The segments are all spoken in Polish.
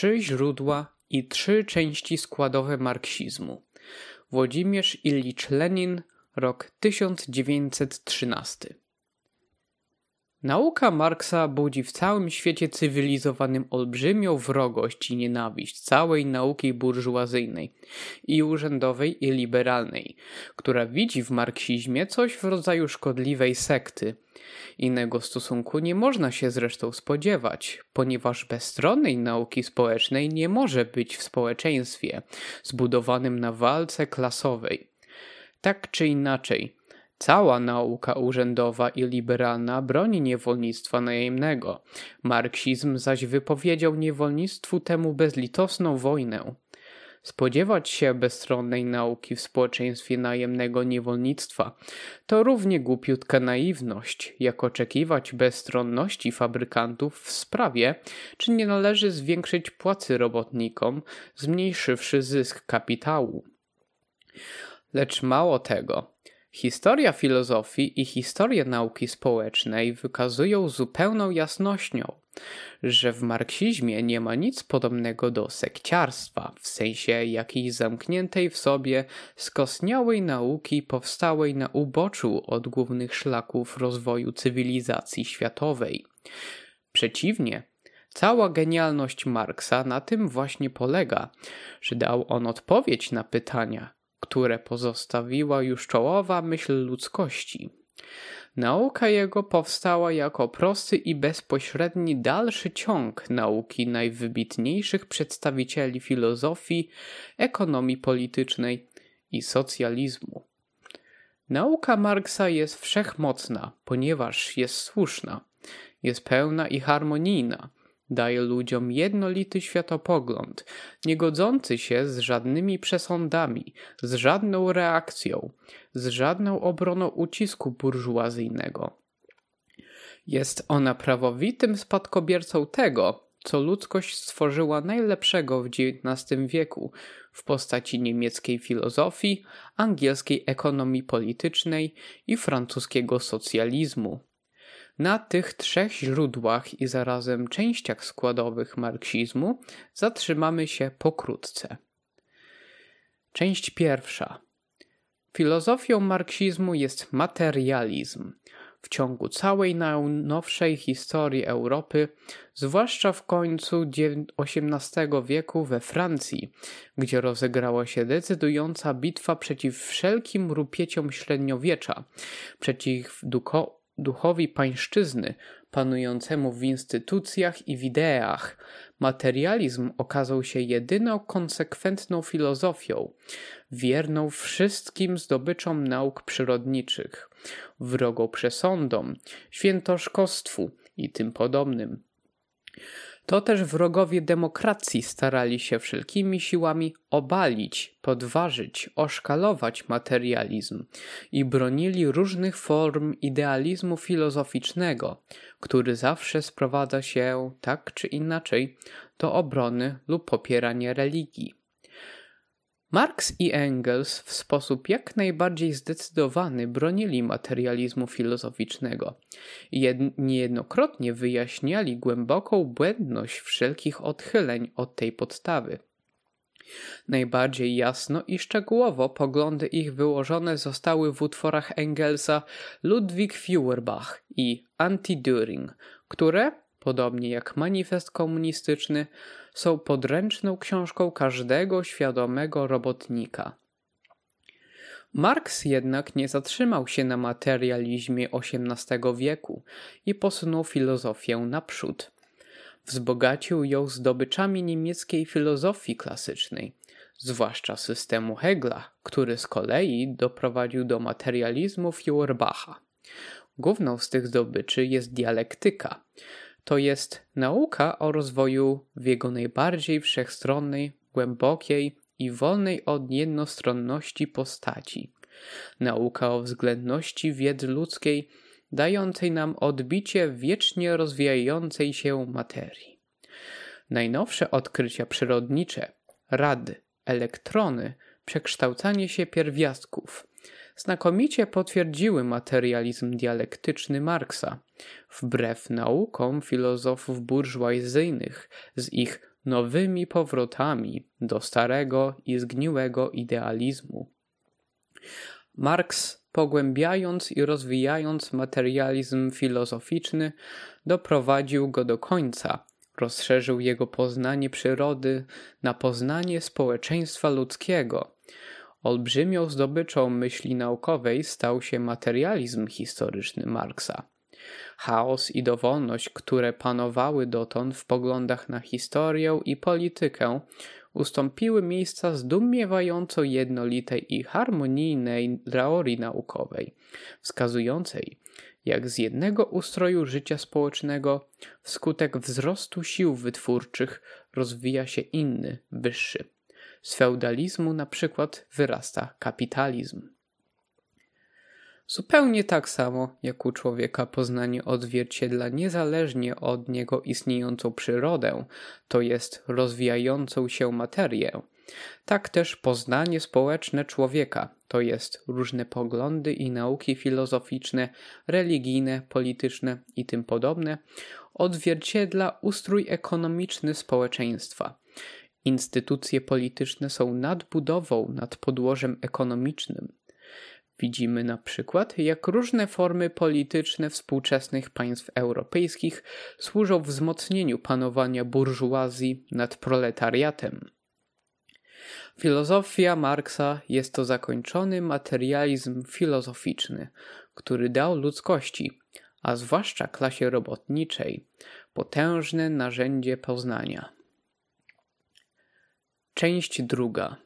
Trzy źródła i trzy części składowe marksizmu. Włodzimierz Ilicz Lenin, rok 1913. Nauka Marksa budzi w całym świecie cywilizowanym olbrzymią wrogość i nienawiść całej nauki burżuazyjnej i urzędowej i liberalnej, która widzi w marksizmie coś w rodzaju szkodliwej sekty. Innego stosunku nie można się zresztą spodziewać, ponieważ bezstronnej nauki społecznej nie może być w społeczeństwie zbudowanym na walce klasowej. Tak czy inaczej, Cała nauka urzędowa i liberalna broni niewolnictwa najemnego. Marksizm zaś wypowiedział niewolnictwu temu bezlitosną wojnę. Spodziewać się bezstronnej nauki w społeczeństwie najemnego niewolnictwa to równie głupiutka naiwność, jak oczekiwać bezstronności fabrykantów w sprawie, czy nie należy zwiększyć płacy robotnikom, zmniejszywszy zysk kapitału. Lecz mało tego. Historia filozofii i historia nauki społecznej wykazują zupełną jasnością, że w marksizmie nie ma nic podobnego do sekciarstwa, w sensie jakiejś zamkniętej w sobie, skosniałej nauki powstałej na uboczu od głównych szlaków rozwoju cywilizacji światowej. Przeciwnie, Cała genialność Marksa na tym właśnie polega, że dał on odpowiedź na pytania, które pozostawiła już czołowa myśl ludzkości. Nauka jego powstała jako prosty i bezpośredni dalszy ciąg nauki najwybitniejszych przedstawicieli filozofii, ekonomii politycznej i socjalizmu. Nauka Marksa jest wszechmocna, ponieważ jest słuszna, jest pełna i harmonijna daje ludziom jednolity światopogląd, nie godzący się z żadnymi przesądami, z żadną reakcją, z żadną obroną ucisku burżuazyjnego. Jest ona prawowitym spadkobiercą tego, co ludzkość stworzyła najlepszego w XIX wieku w postaci niemieckiej filozofii, angielskiej ekonomii politycznej i francuskiego socjalizmu. Na tych trzech źródłach i zarazem częściach składowych marksizmu zatrzymamy się pokrótce. Część pierwsza. Filozofią marksizmu jest materializm. W ciągu całej najnowszej historii Europy, zwłaszcza w końcu XVIII wieku we Francji, gdzie rozegrała się decydująca bitwa przeciw wszelkim rupieciom średniowiecza, przeciw duchowi pańszczyzny panującemu w instytucjach i w ideach, materializm okazał się jedyną konsekwentną filozofią, wierną wszystkim zdobyczom nauk przyrodniczych, wrogą przesądom, świętoszkostwu i tym podobnym. To też wrogowie demokracji starali się wszelkimi siłami obalić, podważyć, oszkalować materializm i bronili różnych form idealizmu filozoficznego, który zawsze sprowadza się, tak czy inaczej, do obrony lub popierania religii. Marx i Engels w sposób jak najbardziej zdecydowany bronili materializmu filozoficznego i niejednokrotnie wyjaśniali głęboką błędność wszelkich odchyleń od tej podstawy. Najbardziej jasno i szczegółowo poglądy ich wyłożone zostały w utworach Engelsa Ludwig Feuerbach i Anti-Düring, które, podobnie jak manifest komunistyczny, są podręczną książką każdego świadomego robotnika. Marx jednak nie zatrzymał się na materializmie XVIII wieku i posunął filozofię naprzód. Wzbogacił ją zdobyczami niemieckiej filozofii klasycznej, zwłaszcza systemu Hegla, który z kolei doprowadził do materializmu Feuerbacha. Główną z tych zdobyczy jest dialektyka, to jest nauka o rozwoju w jego najbardziej wszechstronnej, głębokiej i wolnej od jednostronności postaci. Nauka o względności wiedzy ludzkiej, dającej nam odbicie wiecznie rozwijającej się materii. Najnowsze odkrycia przyrodnicze, rady, elektrony, przekształcanie się pierwiastków, znakomicie potwierdziły materializm dialektyczny Marksa, wbrew naukom filozofów burżuazyjnych z ich nowymi powrotami do starego i zgniłego idealizmu. Marx, pogłębiając i rozwijając materializm filozoficzny, doprowadził go do końca, rozszerzył jego poznanie przyrody na poznanie społeczeństwa ludzkiego. Olbrzymią zdobyczą myśli naukowej stał się materializm historyczny Marksa. Chaos i dowolność, które panowały dotąd w poglądach na historię i politykę, ustąpiły miejsca zdumiewająco jednolitej i harmonijnej teorii naukowej, wskazującej, jak z jednego ustroju życia społecznego wskutek wzrostu sił wytwórczych rozwija się inny, wyższy. Z feudalizmu na przykład wyrasta kapitalizm. Zupełnie tak samo jak u człowieka poznanie odzwierciedla niezależnie od niego istniejącą przyrodę, to jest rozwijającą się materię. Tak też poznanie społeczne człowieka, to jest różne poglądy i nauki filozoficzne, religijne, polityczne i tym podobne, odzwierciedla ustrój ekonomiczny społeczeństwa. Instytucje polityczne są nadbudową nad podłożem ekonomicznym. Widzimy na przykład, jak różne formy polityczne współczesnych państw europejskich służą wzmocnieniu panowania burżuazji nad proletariatem. Filozofia Marksa jest to zakończony materializm filozoficzny, który dał ludzkości, a zwłaszcza klasie robotniczej, potężne narzędzie poznania. Część druga.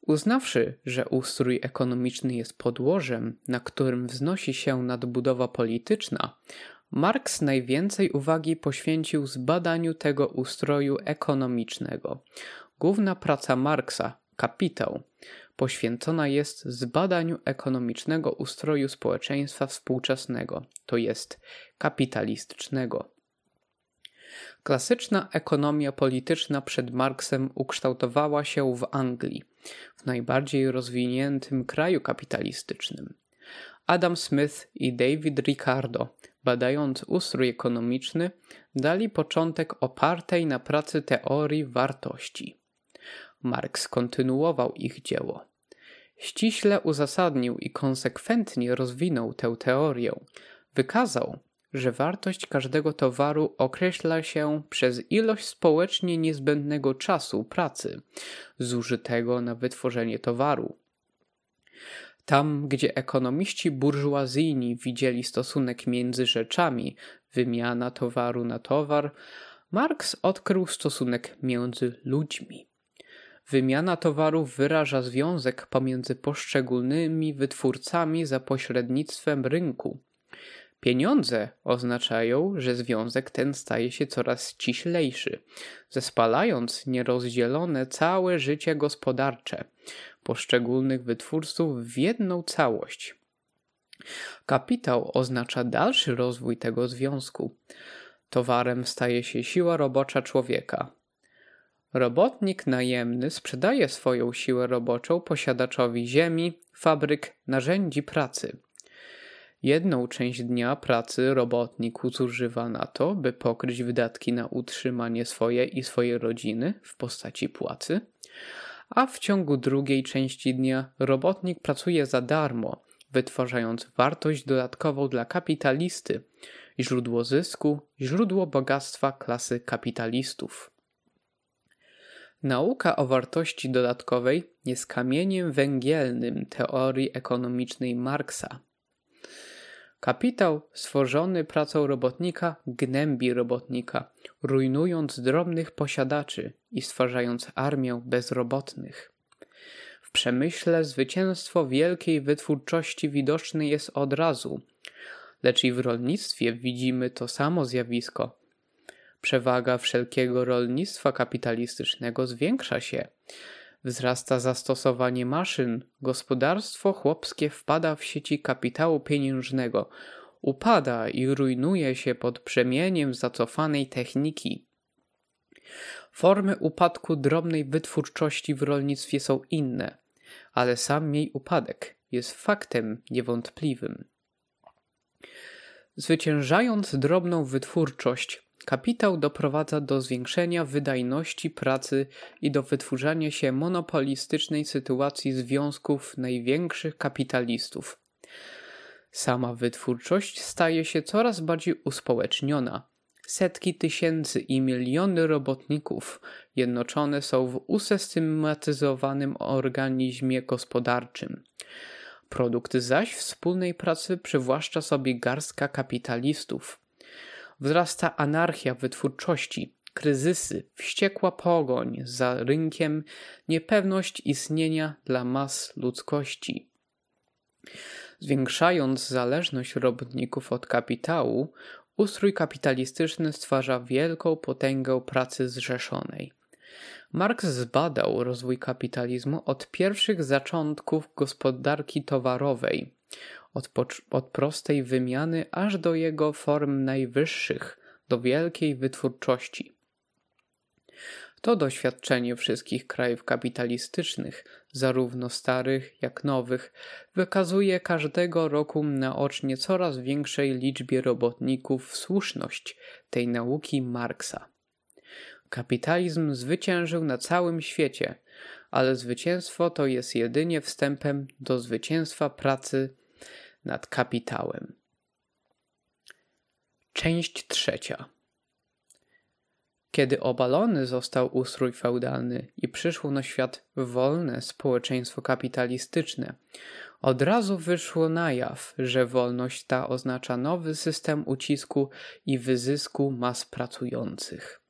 Uznawszy, że ustrój ekonomiczny jest podłożem, na którym wznosi się nadbudowa polityczna, Marx najwięcej uwagi poświęcił zbadaniu tego ustroju ekonomicznego. Główna praca Marksa, Kapitał, poświęcona jest zbadaniu ekonomicznego ustroju społeczeństwa współczesnego, to jest kapitalistycznego. Klasyczna ekonomia polityczna przed Marksem ukształtowała się w Anglii, w najbardziej rozwiniętym kraju kapitalistycznym. Adam Smith i David Ricardo, badając ustrój ekonomiczny, dali początek opartej na pracy teorii wartości. Marx kontynuował ich dzieło. Ściśle uzasadnił i konsekwentnie rozwinął tę teorię. Wykazał, że wartość każdego towaru określa się przez ilość społecznie niezbędnego czasu pracy zużytego na wytworzenie towaru. Tam, gdzie ekonomiści burżuazyjni widzieli stosunek między rzeczami, wymiana towaru na towar, Marx odkrył stosunek między ludźmi. Wymiana towarów wyraża związek pomiędzy poszczególnymi wytwórcami za pośrednictwem rynku. Pieniądze oznaczają, że związek ten staje się coraz ściślejszy, zespalając nierozdzielone całe życie gospodarcze poszczególnych wytwórców w jedną całość. Kapitał oznacza dalszy rozwój tego związku. Towarem staje się siła robocza człowieka. Robotnik najemny sprzedaje swoją siłę roboczą posiadaczowi ziemi, fabryk, narzędzi pracy. Jedną część dnia pracy robotnik zużywa na to, by pokryć wydatki na utrzymanie swoje i swojej rodziny w postaci płacy, a w ciągu drugiej części dnia robotnik pracuje za darmo, wytwarzając wartość dodatkową dla kapitalisty, źródło zysku, źródło bogactwa klasy kapitalistów. Nauka o wartości dodatkowej jest kamieniem węgielnym teorii ekonomicznej Marksa. Kapitał stworzony pracą robotnika gnębi robotnika, rujnując drobnych posiadaczy i stwarzając armię bezrobotnych. W przemyśle zwycięstwo wielkiej wytwórczości widoczne jest od razu, lecz i w rolnictwie widzimy to samo zjawisko. Przewaga wszelkiego rolnictwa kapitalistycznego zwiększa się wzrasta zastosowanie maszyn, gospodarstwo chłopskie wpada w sieci kapitału pieniężnego, upada i rujnuje się pod brzemieniem zacofanej techniki. Formy upadku drobnej wytwórczości w rolnictwie są inne, ale sam jej upadek jest faktem niewątpliwym. Zwyciężając drobną wytwórczość, Kapitał doprowadza do zwiększenia wydajności pracy i do wytworzenia się monopolistycznej sytuacji związków największych kapitalistów. Sama wytwórczość staje się coraz bardziej uspołeczniona. Setki tysięcy i miliony robotników jednoczone są w usystematyzowanym organizmie gospodarczym. Produkt zaś wspólnej pracy przywłaszcza sobie garstka kapitalistów. Wzrasta anarchia wytwórczości, kryzysy, wściekła pogoń za rynkiem, niepewność istnienia dla mas ludzkości. Zwiększając zależność robotników od kapitału, ustrój kapitalistyczny stwarza wielką potęgę pracy zrzeszonej. Marx zbadał rozwój kapitalizmu od pierwszych zaczątków gospodarki towarowej, od, od prostej wymiany aż do jego form najwyższych, do wielkiej wytwórczości. To doświadczenie wszystkich krajów kapitalistycznych, zarówno starych jak nowych, wykazuje każdego roku naocznie coraz większej liczbie robotników słuszność tej nauki Marksa. Kapitalizm zwyciężył na całym świecie, ale zwycięstwo to jest jedynie wstępem do zwycięstwa pracy nad kapitałem. Część trzecia. Kiedy obalony został ustrój feudalny i przyszło na świat wolne społeczeństwo kapitalistyczne, od razu wyszło na jaw, że wolność ta oznacza nowy system ucisku i wyzysku mas pracujących.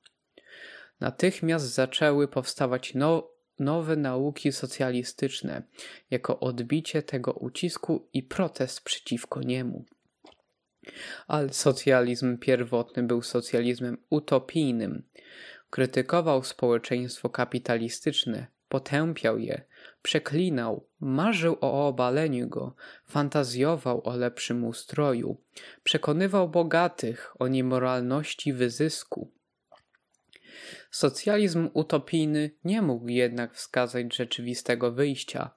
Natychmiast zaczęły powstawać no, nowe nauki socjalistyczne jako odbicie tego ucisku i protest przeciwko niemu. Ale socjalizm pierwotny był socjalizmem utopijnym. Krytykował społeczeństwo kapitalistyczne, potępiał je, przeklinał, marzył o obaleniu go, fantazjował o lepszym ustroju, przekonywał bogatych o niemoralności wyzysku. Socjalizm utopijny nie mógł jednak wskazać rzeczywistego wyjścia.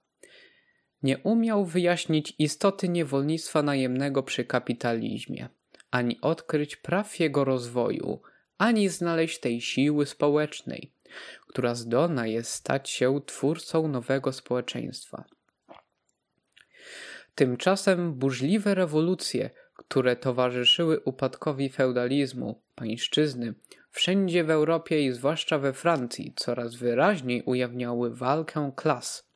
Nie umiał wyjaśnić istoty niewolnictwa najemnego przy kapitalizmie, ani odkryć praw jego rozwoju, ani znaleźć tej siły społecznej, która zdolna jest stać się twórcą nowego społeczeństwa. Tymczasem burzliwe rewolucje, które towarzyszyły upadkowi feudalizmu, pańszczyzny, wszędzie w Europie i zwłaszcza we Francji coraz wyraźniej ujawniały walkę klas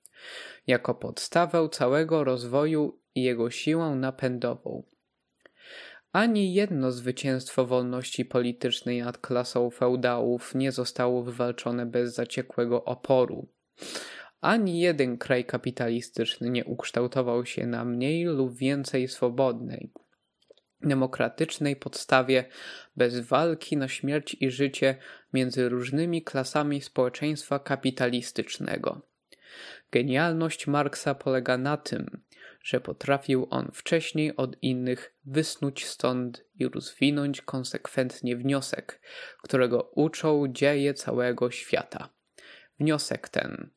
jako podstawę całego rozwoju i jego siłę napędową. Ani jedno zwycięstwo wolności politycznej nad klasą feudałów nie zostało wywalczone bez zaciekłego oporu. Ani jeden kraj kapitalistyczny nie ukształtował się na mniej lub więcej swobodnej, demokratycznej podstawie bez walki na śmierć i życie między różnymi klasami społeczeństwa kapitalistycznego. Genialność Marksa polega na tym, że potrafił on wcześniej od innych wysnuć stąd i rozwinąć konsekwentnie wniosek, którego uczą dzieje całego świata. Wniosek ten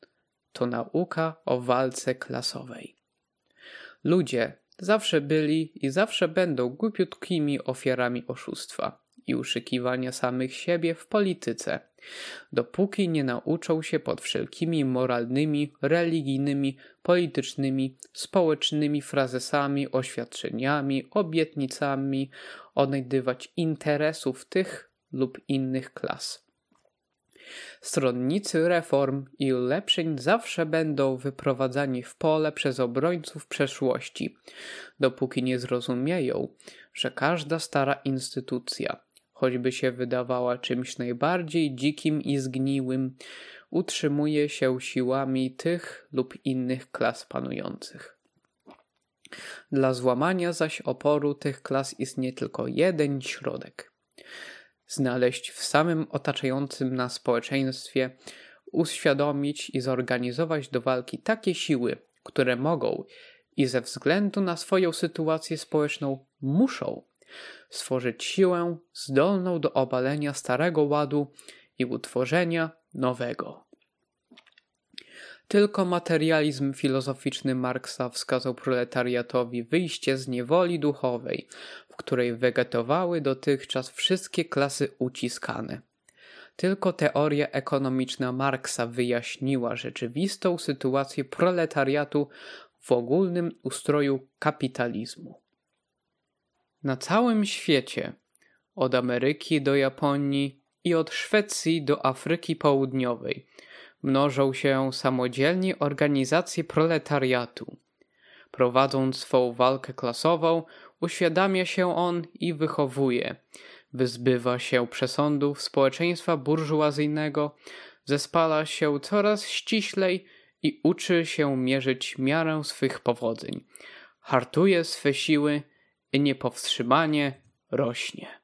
to nauka o walce klasowej. Ludzie zawsze byli i zawsze będą głupiutkimi ofiarami oszustwa i uszykiwania samych siebie w polityce, dopóki nie nauczą się pod wszelkimi moralnymi, religijnymi, politycznymi, społecznymi frazesami, oświadczeniami, obietnicami odnajdywać interesów tych lub innych klas. Stronnicy reform i ulepszeń zawsze będą wyprowadzani w pole przez obrońców przeszłości, dopóki nie zrozumieją, że każda stara instytucja, choćby się wydawała czymś najbardziej dzikim i zgniłym, utrzymuje się siłami tych lub innych klas panujących. Dla złamania zaś oporu tych klas istnieje tylko jeden środek znaleźć w samym otaczającym nas społeczeństwie, uświadomić i zorganizować do walki takie siły, które mogą i ze względu na swoją sytuację społeczną muszą stworzyć siłę zdolną do obalenia starego ładu i utworzenia nowego. Tylko materializm filozoficzny Marksa wskazał proletariatowi wyjście z niewoli duchowej, w której wegetowały dotychczas wszystkie klasy uciskane. Tylko teoria ekonomiczna Marksa wyjaśniła rzeczywistą sytuację proletariatu w ogólnym ustroju kapitalizmu. Na całym świecie, od Ameryki do Japonii i od Szwecji do Afryki Południowej, mnożą się samodzielnie organizacje proletariatu. Prowadząc swą walkę klasową, uświadamia się on i wychowuje. Wyzbywa się przesądów społeczeństwa burżuazyjnego, zespala się coraz ściślej i uczy się mierzyć miarę swych powodzeń. Hartuje swe siły i niepowstrzymanie rośnie.